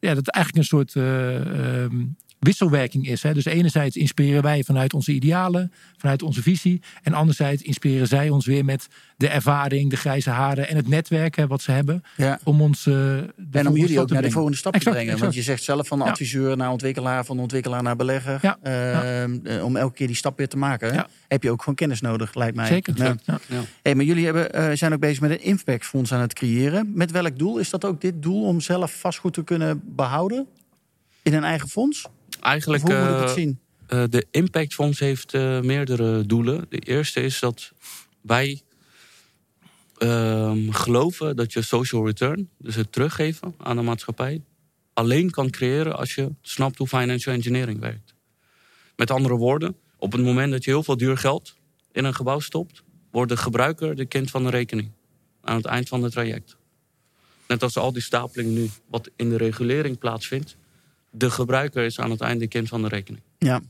ja, dat eigenlijk een soort eh, ehm, wisselwerking is. Hè? Dus enerzijds inspireren wij vanuit onze idealen, vanuit onze visie. En anderzijds inspireren zij ons weer met de ervaring, de grijze haren en het netwerk hè, wat ze hebben. Ja. Om ons eh, de En om jullie ook naar de volgende stap te brengen. exact. Want je zegt zelf van Ja. adviseur naar ontwikkelaar, van ontwikkelaar naar belegger. Ja, Ehm, eh, om elke keer die stap weer te maken. Ja. Heb je ook gewoon kennis nodig, lijkt mij. Zeker. Ja. Ja. ja. Hey, maar jullie hebben, eh, zijn ook bezig met een impactfonds aan het creëren. Met welk doel? Is dat ook dit doel om zelf vastgoed te kunnen behouden? In een eigen fonds? Of Eigenlijk. hoe moet ik het eh, zien? Eh, de Impact Fonds heeft eh, meerdere doelen. De eerste is dat wij ehm, geloven dat je social return, dus het teruggeven aan de maatschappij, alleen kan creëren als je snapt hoe financial engineering werkt. Met andere woorden, op het moment dat je heel veel duur geld in een gebouw stopt, wordt de gebruiker de kind van de rekening aan het eind van het traject. Net als al die stapelingen nu, wat in de regulering plaatsvindt, de gebruiker is aan het eind de kind van de rekening. Ja.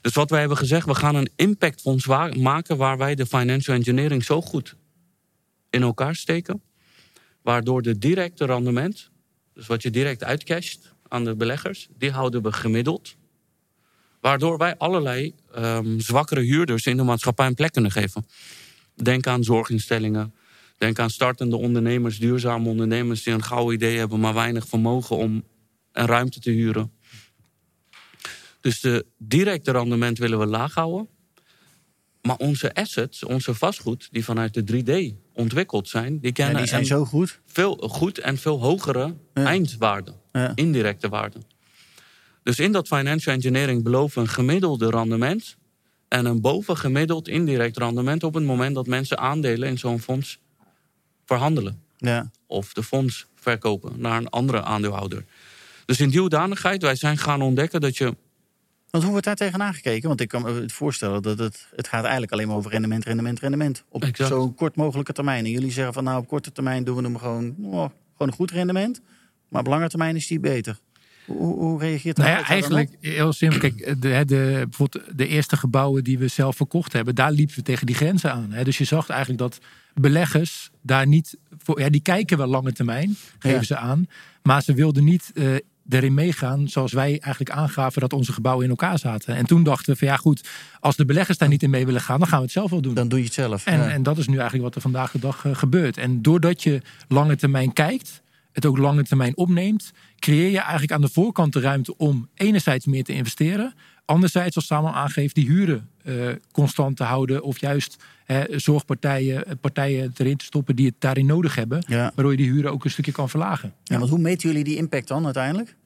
Dus wat wij hebben gezegd, we gaan een impactfonds wa- maken waar wij de financial engineering zo goed in elkaar steken. Waardoor de directe rendement, dus wat je direct uitcasht aan de beleggers, die houden we gemiddeld. Waardoor wij allerlei ehm, zwakkere huurders in de maatschappij een plek kunnen geven. Denk aan zorginstellingen. Denk aan startende ondernemers, duurzame ondernemers die een gouden idee hebben, maar weinig vermogen om een ruimte te huren. Dus de directe rendement willen we laag houden. Maar onze assets, onze vastgoed, die vanuit de 3D ontwikkeld zijn, die Ja, kennen die zijn zo goed. veel goed en veel hogere Ja. eindwaarde, Ja. indirecte waarde. Dus in dat financial engineering beloven we een gemiddelde rendement en een bovengemiddeld indirect rendement op het moment dat mensen aandelen in zo'n fonds verhandelen Ja. of de fonds verkopen naar een andere aandeelhouder. Dus in die hoedanigheid, wij zijn gaan ontdekken dat je Want hoe wordt daar tegenaan gekeken? Want ik kan me het voorstellen dat het, het gaat eigenlijk alleen maar over rendement, rendement, rendement. Op Exact. zo'n kort mogelijke termijn. En jullie zeggen van nou op korte termijn doen we hem gewoon, oh, gewoon een goed rendement. Maar op lange termijn is die beter. Hoe, hoe- reageert Nou daar ja, eigenlijk heel simpel. Kijk, de, hè, de, bijvoorbeeld de eerste gebouwen die we zelf verkocht hebben, daar liepen we tegen die grenzen aan. Hè. Dus je zag eigenlijk dat beleggers daar niet voor, ja, die kijken wel lange termijn, geven Ja. ze aan, maar ze wilden niet eh, erin meegaan zoals wij eigenlijk aangaven dat onze gebouwen in elkaar zaten. En toen dachten we van ja, goed, als de beleggers daar niet in mee willen gaan, dan gaan we het zelf wel doen. Dan doe je het zelf. En, ja. en dat is nu eigenlijk wat er vandaag de dag eh, gebeurt. En doordat je lange termijn kijkt, het ook lange termijn opneemt, creëer je eigenlijk aan de voorkant de ruimte om enerzijds meer te investeren. Anderzijds, als Samuel aangeeft, die huren eh, constant te houden. Of juist zorgpartijen eh, partijen erin te stoppen die het daarin nodig hebben. Ja. Waardoor je die huren ook een stukje kan verlagen. Ja, want hoe meten jullie die impact dan uiteindelijk?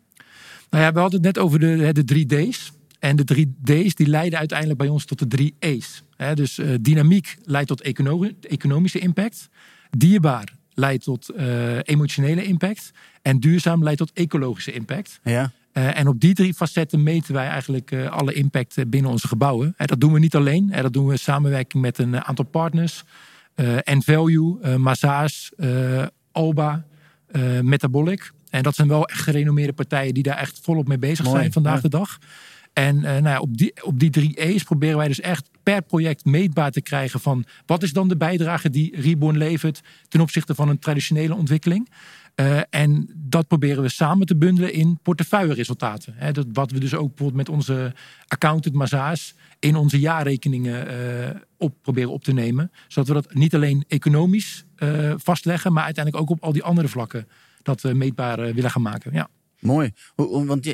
Nou ja, we hadden het net over de, de drie D's. En de drie D's die leiden uiteindelijk bij ons tot de drie E's. Dus eh, dynamiek leidt tot econo- economische impact. Dierbaar leidt tot emotionele impact. En duurzaam leidt tot ecologische impact. Ja. Eh, en op die drie facetten meten wij eigenlijk eh, alle impact eh, binnen onze gebouwen. En dat doen we niet alleen. En dat doen we in samenwerking met een aantal partners. N-Value, uh, Massage, Alba, Metabolic. En dat zijn wel echt gerenommeerde partijen die daar echt volop mee bezig zijn vandaag de dag. En nou ja, op, die, op die drie E's proberen wij dus echt per project meetbaar te krijgen van wat is dan de bijdrage die Reborn levert ten opzichte van een traditionele ontwikkeling. Uh, en dat proberen we samen te bundelen in portefeuilleresultaten. Dat, wat we dus ook bijvoorbeeld met onze accountant Mazaas in onze jaarrekeningen uh, op proberen op te nemen. Zodat we dat niet alleen economisch uh, vastleggen, maar uiteindelijk ook op al die andere vlakken dat meetbaar willen gaan maken. Ja. Mooi. Want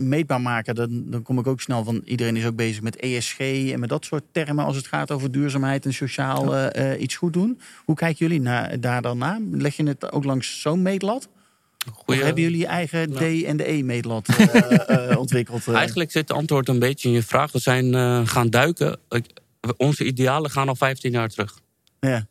meetbaar maken, dan, dan kom ik ook snel van... iedereen is ook bezig met ESG en met dat soort termen... als het gaat over duurzaamheid en sociaal uh, iets goed doen. Hoe kijken jullie naar, daar dan naar? Leg je het ook langs zo'n meetlat? Goeie... Of hebben jullie je eigen D en de E-meetlat uh, ontwikkeld? Eigenlijk zit het antwoord een beetje in je vraag. We zijn gaan duiken. Onze idealen gaan al 15 jaar terug. Ja.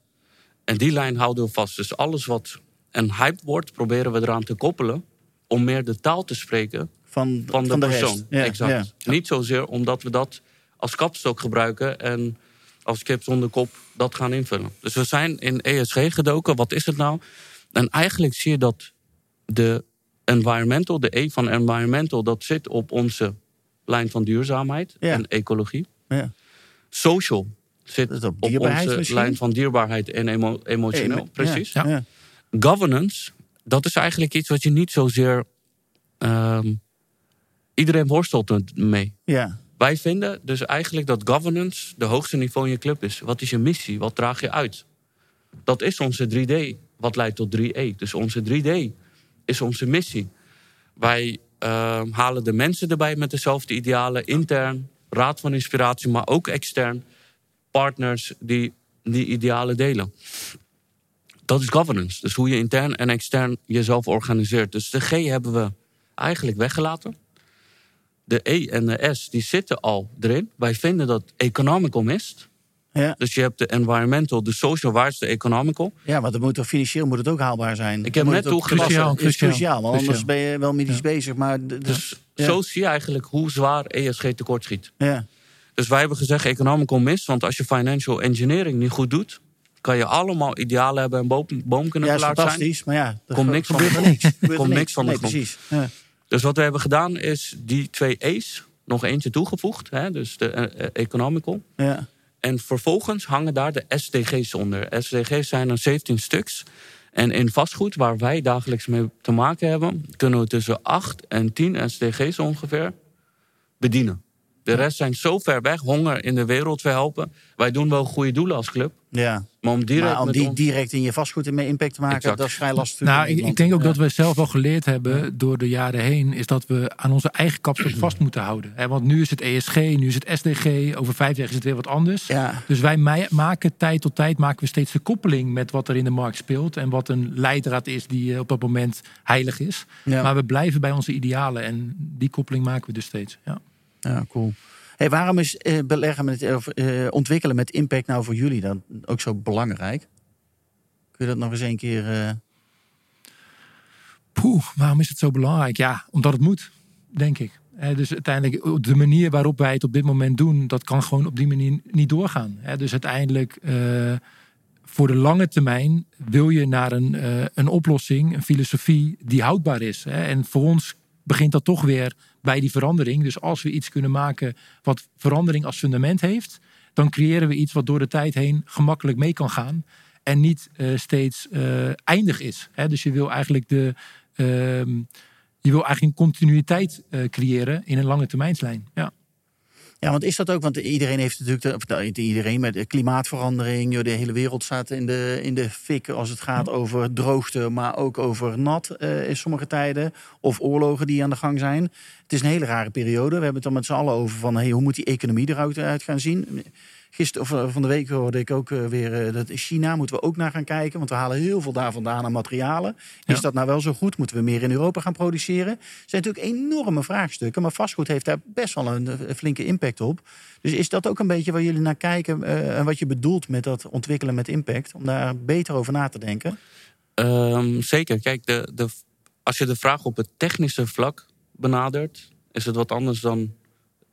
En die lijn houden we vast. Dus alles wat een hype wordt, proberen we eraan te koppelen om meer de taal te spreken van, van de, persoon. Ja, exact. Niet zozeer omdat we dat als kapstok gebruiken en als kip zonder kop dat gaan invullen. Dus we zijn in ESG gedoken. Wat is het nou? En eigenlijk zie je dat de environmental, de E van environmental, dat zit op onze lijn van duurzaamheid en ecologie. Ja. Social zit op, onze lijn van dierbaarheid en emotioneel. Precies. Governance dat is eigenlijk iets wat je niet zozeer. Uh, iedereen worstelt mee. Ja. Wij vinden dus eigenlijk dat governance de hoogste niveau in je club is. Wat is je missie? Wat draag je uit? Dat is onze 3D. Wat leidt tot 3E? Dus onze 3D is onze missie. Wij uh, halen de mensen erbij met dezelfde idealen, intern, raad van inspiratie, maar ook extern, partners die die idealen delen dat is governance. Dus hoe je intern en extern jezelf organiseert. Dus de G hebben we eigenlijk weggelaten. De E en de S die zitten al erin. Wij vinden dat economical mist. Ja. Dus je hebt de environmental, de social, waar is de economical? Ja, want het moet toch financieel moet het ook haalbaar zijn. Ik heb net toegepast. Cruciaal, cruciaal, want anders ben je wel medisch bezig. Maar dus zo zie je eigenlijk hoe zwaar ESG tekort schiet. Ja. Dus wij hebben gezegd economical mist, want als je financial engineering niet goed doet, kan je allemaal idealen hebben en boom, boom kunnen ja, zijn. fantastisch, maar ja, komt niks van de niks. Komt niks van de grond. Precies. Ja. Dus wat we hebben gedaan is die twee E's nog eentje toegevoegd. Hè, dus de uh, economical. Ja. En vervolgens hangen daar de SDG's onder. SDG's zijn er 17 stuks. En in vastgoed, waar wij dagelijks mee te maken hebben, kunnen we tussen 8 en 10 SDG's ongeveer bedienen. De rest zijn zo ver weg, honger in de wereld verhelpen. Wij doen wel goede doelen als club. Ja. Maar om direct, om die direct in je vastgoed mee impact te maken, dat is vrij lastig. Nou, ik, ik, denk ook dat we zelf wel geleerd hebben door de jaren heen, is dat we aan onze eigen kapstok vast moeten houden. Want nu is het ESG, nu is het SDG, over vijf jaar is het weer wat anders. Ja. Dus wij maken tijd tot tijd maken we steeds de koppeling met wat er in de markt speelt en wat een leidraad is die eh, op dat moment heilig is. Ja. Maar we blijven bij onze idealen en die koppeling maken we dus steeds. Ja. Ja, cool. Hey, waarom is uh, beleggen met, uh, ontwikkelen met impact nou voor jullie dan ook zo belangrijk? Kun je dat nog eens een keer. Poeh, waarom is het zo belangrijk? Ja, omdat het moet, denk ik. dus uiteindelijk, de manier waarop wij het op dit moment doen, dat kan gewoon op die manier niet doorgaan. dus uiteindelijk, voor de lange termijn, wil je naar een, een oplossing, een filosofie die houdbaar is. En voor ons begint dat toch weer bij die verandering. Dus als we iets kunnen maken wat verandering als fundament heeft, dan creëren we iets wat door de tijd heen gemakkelijk mee kan gaan. En niet uh, steeds uh, eindig is. Hè? Dus je wil eigenlijk de. Uh, je wil eigenlijk een continuïteit uh, creëren in een lange termijnslijn. Ja. Ja, want is dat ook, want iedereen heeft natuurlijk, of nou, iedereen met de klimaatverandering, de hele wereld staat in de, in de fik als het gaat over droogte, maar ook over nat uh, in sommige tijden, of oorlogen die aan de gang zijn. Het is een hele rare periode. We hebben het dan met z'n allen over van hey, hoe moet die economie eruit gaan zien. Gisteren of eh, van de week hoorde ik ook eh, weer dat China moeten we ook naar gaan kijken. Want we halen heel veel daar vandaan aan materialen. Is dat nou wel zo goed? Moeten we meer in Europa gaan produceren? Er zijn natuurlijk enorme vraagstukken. Maar vastgoed heeft daar best wel een, flinke impact op. Dus is dat ook een beetje waar jullie naar kijken? Uh, en wat je bedoelt met dat ontwikkelen met impact? Om daar beter over na te denken? Um, zeker. Kijk, de, de, als je de vraag op het technische vlak benadert, is het wat anders dan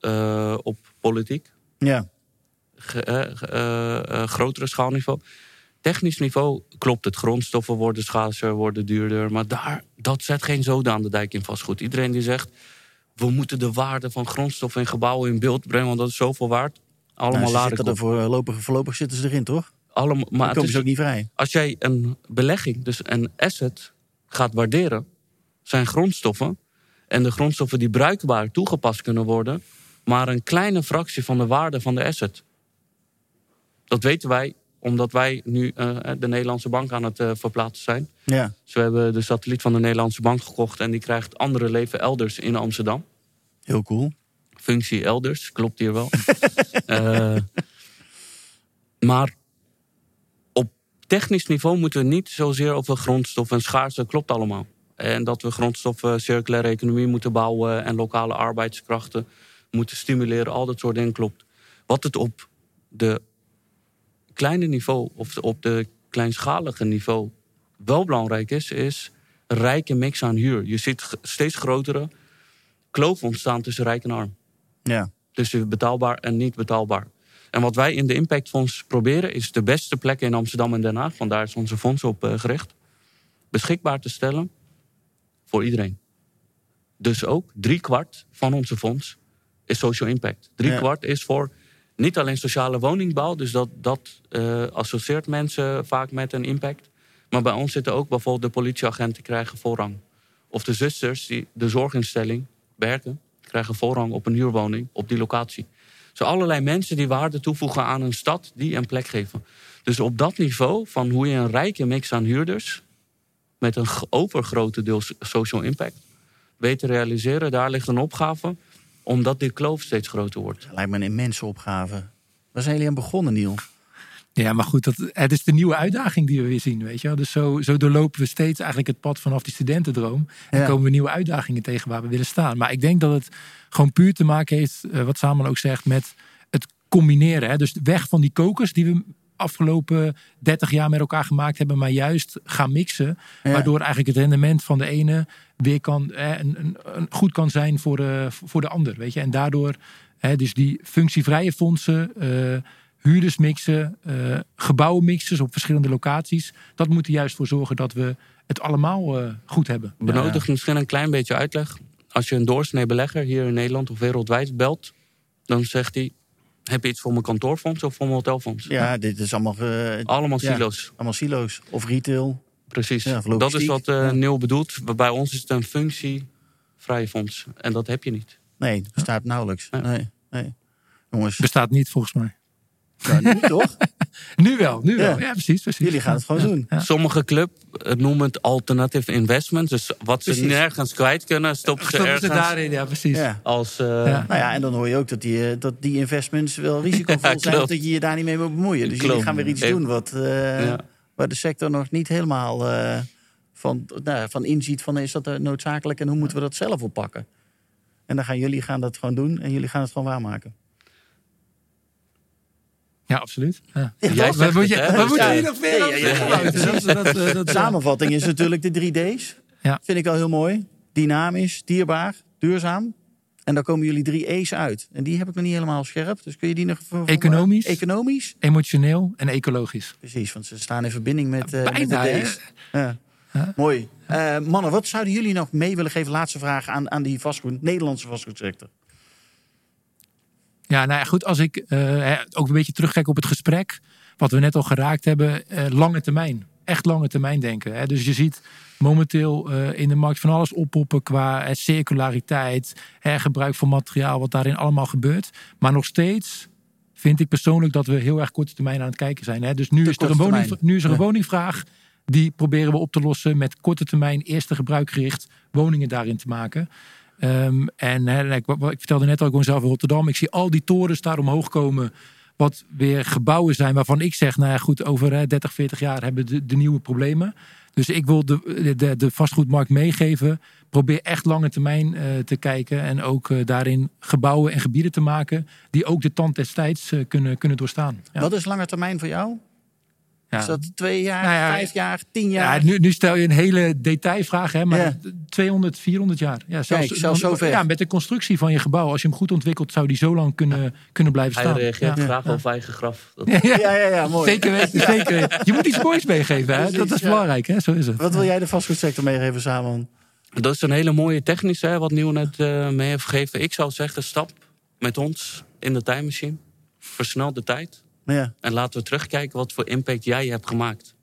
eh, op politiek. Ja, grotere schaalniveau. Technisch niveau klopt het. Grondstoffen worden schaarser, worden duurder. Maar daar, dat zet geen zoden aan de dijk in vastgoed. Iedereen die zegt, we moeten de waarde van grondstoffen en gebouwen in beeld brengen... want dat is zoveel waard. Allemaal nou, zitten er voorlopig, voorlopig zitten ze erin, toch? Allemaal, maar het komen is, ze ook niet vrij. als jij een belegging, dus een asset, gaat waarderen... zijn grondstoffen en de grondstoffen die bruikbaar toegepast kunnen worden... maar een kleine fractie van de waarde van de asset. Dat weten wij omdat wij nu eh, de Nederlandse bank aan het eh, verplaatsen zijn. Ja, Dus we hebben de satelliet van de Nederlandse bank gekocht... en die krijgt andere leven elders in Amsterdam. heel cool. Functie elders, klopt hier wel. Eh, maar op technisch niveau moeten we niet zozeer over grondstoffen en schaarste, klopt allemaal. En dat we grondstoffen, circulaire economie moeten bouwen en lokale arbeidskrachten moeten stimuleren, al dat soort dingen klopt. Wat het op de kleine niveau of op de kleinschalige niveau wel belangrijk is, is een rijke mix aan huur. Je ziet steeds grotere kloof ontstaan tussen rijk en arm Ja, tussen betaalbaar en niet betaalbaar. En wat wij in de Impactfonds proberen, is de beste plekken in Amsterdam en Den Haag, want daar is onze fonds op eh, gericht, beschikbaar te stellen voor iedereen. Dus ook drie kwart van onze fonds is social impact. Drie Ja. kwart is voor niet alleen sociale woningbouw, dus dat, dat eh, associeert mensen vaak met een impact. Maar bij ons zitten ook bijvoorbeeld de politieagenten krijgen voorrang. Of de zusters die de zorginstelling werken, krijgen voorrang op een huurwoning op die locatie. Dus allerlei mensen die waarde toevoegen aan een stad, die een plek geven. Dus op dat niveau van hoe je een rijke mix aan huurders... met een overgrote deel social impact weet te realiseren... daar ligt een opgave, omdat die kloof steeds groter wordt. dat lijkt me een immense opgave. Waar zijn jullie aan begonnen, Niel? Ja, maar goed, dat, het is de nieuwe uitdaging die we weer zien, weet je wel. Dus zo, zo doorlopen we steeds eigenlijk het pad vanaf die studentendroom. En Ja. komen we nieuwe uitdagingen tegen waar we willen staan. Maar ik denk dat het gewoon puur te maken heeft, eh, wat Samuel ook zegt, met het combineren. Hè? Dus weg van die kokers die we afgelopen 30 jaar met elkaar gemaakt hebben, maar juist gaan mixen. Ja. Waardoor eigenlijk het rendement van de ene weer kan, hè, een, een, een goed kan zijn voor de, voor de ander. Weet je? En daardoor, hè, dus die functievrije fondsen, eh huurdersmixen, eh gebouwenmixers op verschillende locaties. Dat moet er juist voor zorgen dat we het allemaal eh, goed hebben. Benodigt misschien een klein beetje uitleg. Als je een doorsnee belegger hier in Nederland of wereldwijd belt... dan zegt hij, heb je iets voor mijn kantoorfonds of voor mijn hotelfonds? Ja, dit is allemaal, eh, Allemaal Ja. silo's. allemaal silo's. Of retail. Precies. Ja, of dat is wat eh Ja. Neil bedoelt. Bij ons is het een functievrije fonds. En dat heb je niet. Nee, dat bestaat nauwelijks. Ja. Nee, nee. Jongens, Bestaat niet volgens mij. nou, nu toch? Nu wel, nu wel. Ja. Precies, precies. Jullie gaan het gewoon Ja. doen. Ja. Sommige club noemen het alternative investments. Dus wat ze Precies. nergens kwijt kunnen, stoppen ze Stoppen ze ergens. daarin, ja, precies. Ja. Als, eh, Ja. Nou ja, en dan hoor je ook dat die, eh, dat die investments wel risicovol Ja, zijn. klopt. Dat je je daar niet mee moet bemoeien. Dus jullie gaan weer iets doen wat, eh, Ja. waar de sector nog niet helemaal eh, van, nou, van inziet van is dat noodzakelijk en hoe moeten we dat zelf oppakken. En dan gaan jullie gaan dat gewoon doen en jullie gaan het gewoon waarmaken. Ja, absoluut. Ja. Jij Wat moet je, hè? wat moet Ja, je ja. hier nog Ja, ja, ja, ja, De samenvatting is natuurlijk de drie D's. Ja. Vind ik wel heel mooi. Dynamisch, dierbaar, duurzaam. En daar komen jullie drie E's uit. En die heb ik nog niet helemaal scherp. Dus kun je die nog... even- Economisch. Economisch? Emotioneel en ecologisch. Precies, want ze staan in verbinding met, eh met Bijna, de? D's. Ja. Mooi. Eh, mannen, wat zouden jullie nog mee willen geven? Laatste vraag aan, aan die vastgoed, Nederlandse vastgoedsector. Ja, nou ja, goed. Als ik eh, ook een beetje terugkijk op het gesprek. Wat we net al geraakt hebben. eh, lange termijn. Echt lange termijn denken. Hè. Dus je ziet momenteel eh, in de markt van alles oppoppen. Qua circulariteit. Hè, gebruik van materiaal. Wat daarin allemaal gebeurt. Maar nog steeds vind ik persoonlijk dat we heel erg korte termijn aan het kijken zijn. Hè. Dus nu is, er een woning, nu is er een Ja. woningvraag. Die proberen we op te lossen met korte termijn eerste gebruikgericht woningen daarin te maken. Ehm, en ik, ik vertelde net al, ik zelf in Rotterdam. Ik zie al die torens daar omhoog komen. Wat weer gebouwen zijn waarvan ik zeg, nou ja goed, over hè, 30, 40 jaar hebben de, de nieuwe problemen. Dus ik wil de, de, de vastgoedmarkt meegeven. Probeer echt lange termijn eh, te kijken. En ook eh, daarin gebouwen en gebieden te maken. Die ook de tand des tijds eh, kunnen, kunnen doorstaan. Wat is lange termijn voor jou? Ja. Is dat twee jaar, Nou ja, vijf jaar, tien jaar? Ja, nu, nu stel je een hele detailvraag, hè, maar Ja. 200, 400 jaar. Ja, zelfs, Kijk, zelfs zover. Ja, met de constructie van je gebouw, als je hem goed ontwikkelt, zou die zo lang kunnen, kunnen blijven Hij staan. reageert ja. graag over eigen graf. Dat- Ja, ja. Ja, mooi. Zeker weten, zeker weten. Je moet iets moois meegeven, hè? Precies, dat is ja. belangrijk, hè? zo is het. Wat wil jij de vastgoedsector meegeven, Saman? Dat is een hele mooie technisch, hè, wat Nieuw net eh, mee heeft gegeven. Ik zou zeggen, stap met ons in de tijdmachine. Versnel de tijd. Ja. En laten we terugkijken wat voor impact jij hebt gemaakt.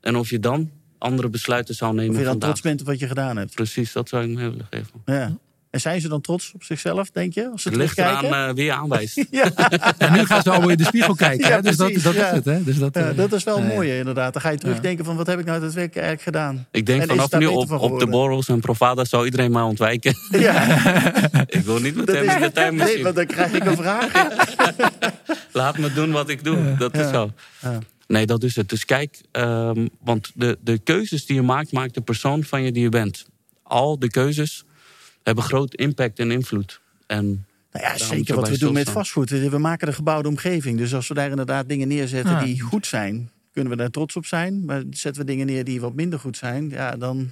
En of je dan andere besluiten zou nemen Of je dan vandaag. trots bent op wat je gedaan hebt. Precies, dat zou ik me willen geven. Ja. En zijn ze dan trots op zichzelf, denk je? Als ze Het ligt eraan terugkijken? eh, wie je aanwijst. Ja. En nu gaan ze allemaal in de spiegel kijken. Ja, hè? Dus dat, precies, dat ja. is het. Hè? Dus dat, Ja, eh, dat is wel nee. mooi inderdaad. Dan ga je terugdenken van wat heb ik nou dat week eigenlijk gedaan. Ik denk En vanaf nu op, van op de borrels en provada zou iedereen mij ontwijken. Ja, ik wil niet met dat hem is, in de nee, tijdmachine. want dan krijg ik een vraag. Laat me doen wat ik doe. Dat is zo. Ja. Nee, dat is het. Dus kijk, ehm, want de, de keuzes die je maakt, maakt de persoon van je die je bent. Al de keuzes hebben groot impact en invloed. En Nou ja, zeker wat we doen met vastgoed. We maken de gebouwde omgeving. Dus als we daar inderdaad dingen neerzetten Ja. die goed zijn, kunnen we daar trots op zijn. Maar zetten we dingen neer die wat minder goed zijn, ja, dan.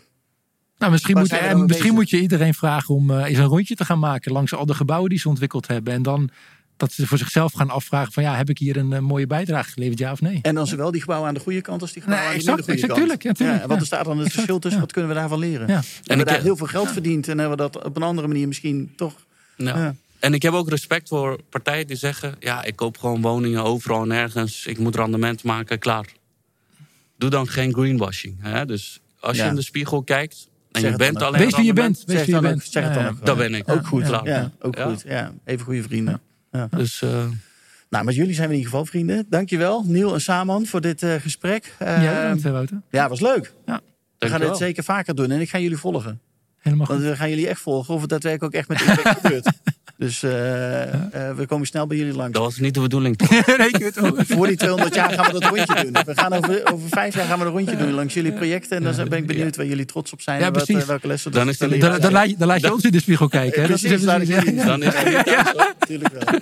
Nou, misschien moet, en misschien moet je iedereen vragen om eh, eens een rondje te gaan maken langs al de gebouwen die ze ontwikkeld hebben. En dan dat ze voor zichzelf gaan afvragen van ja, heb ik hier een eh, mooie bijdrage geleverd, ja of nee? En dan zowel die gebouwen aan de goede kant als die gebouwen Nee, aan de exact, goede exact, kant. tuurlijk, ja, tuurlijk, en wat ja. er staat dan het Exact, verschil tussen? ja. Wat kunnen we daarvan leren? Ja. En hebben we ik- daar heel veel geld verdiend en hebben we dat op een andere manier misschien toch. Ja. Ja. En ik heb ook respect voor partijen die zeggen: ja, ik koop gewoon woningen overal en ergens. Ik moet rendement maken, klaar. Doe dan geen greenwashing. Hè? Dus als Ja. je in de spiegel kijkt en Zeg je bent alleen Wees wie je bent. Wees Zeg wie je bent. zeg het dan Ja, ook. ja. Dat ben ik. Ook goed. Klaar. Ja, ook Ja. goed. Ja, even goede vrienden. Dus eh, Nou, met jullie zijn we in ieder geval vrienden. Dankjewel, Niel en Saman, voor dit eh, gesprek. Eh, Ja, bedankt, eh, Wouter. ja, was leuk. We gaan dit zeker vaker doen en ik ga jullie volgen. Helemaal goed. Want we gaan jullie echt volgen of het daadwerkelijk ook echt met impact gebeurt. Dus eh, eh, we komen snel bij jullie langs. Dat was niet de bedoeling. toch? nee, ik weet het ook. Voor die 200 jaar gaan we dat rondje doen. We gaan over, over vijf jaar gaan we een rondje doen langs jullie projecten. En dan ben ik benieuwd waar jullie trots op zijn. Ja, en wat, precies. eh, welke lessen Dan dat is Dan, dan, zijn. laat je, dan laat je ons in de spiegel kijken. Hè? Dat is Precies, ja, zien. Dan is. Natuurlijk wel.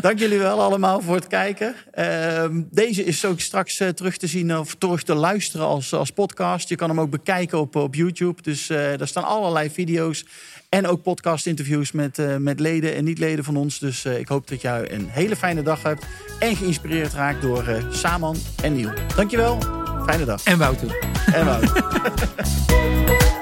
Dank jullie wel allemaal voor het kijken. Ehm, deze is ook straks terug te zien of terug te luisteren als, als podcast. Je kan hem ook bekijken op, op YouTube. Dus eh daar staan allerlei video's. En ook podcast-interviews met, eh, met leden en niet-leden van ons. Dus eh, ik hoop dat jij een hele fijne dag hebt. En geïnspireerd raakt door eh, Saman en Niel. Dankjewel. Fijne dag. En Wouter. En Wout.